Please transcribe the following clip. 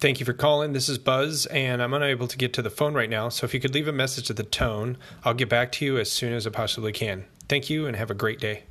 Thank you for calling. This is Buzz, and I'm unable to get to the phone right now. So if you could leave a message at the tone, I'll get back to you as soon as I possibly can. Thank you, and have a great day.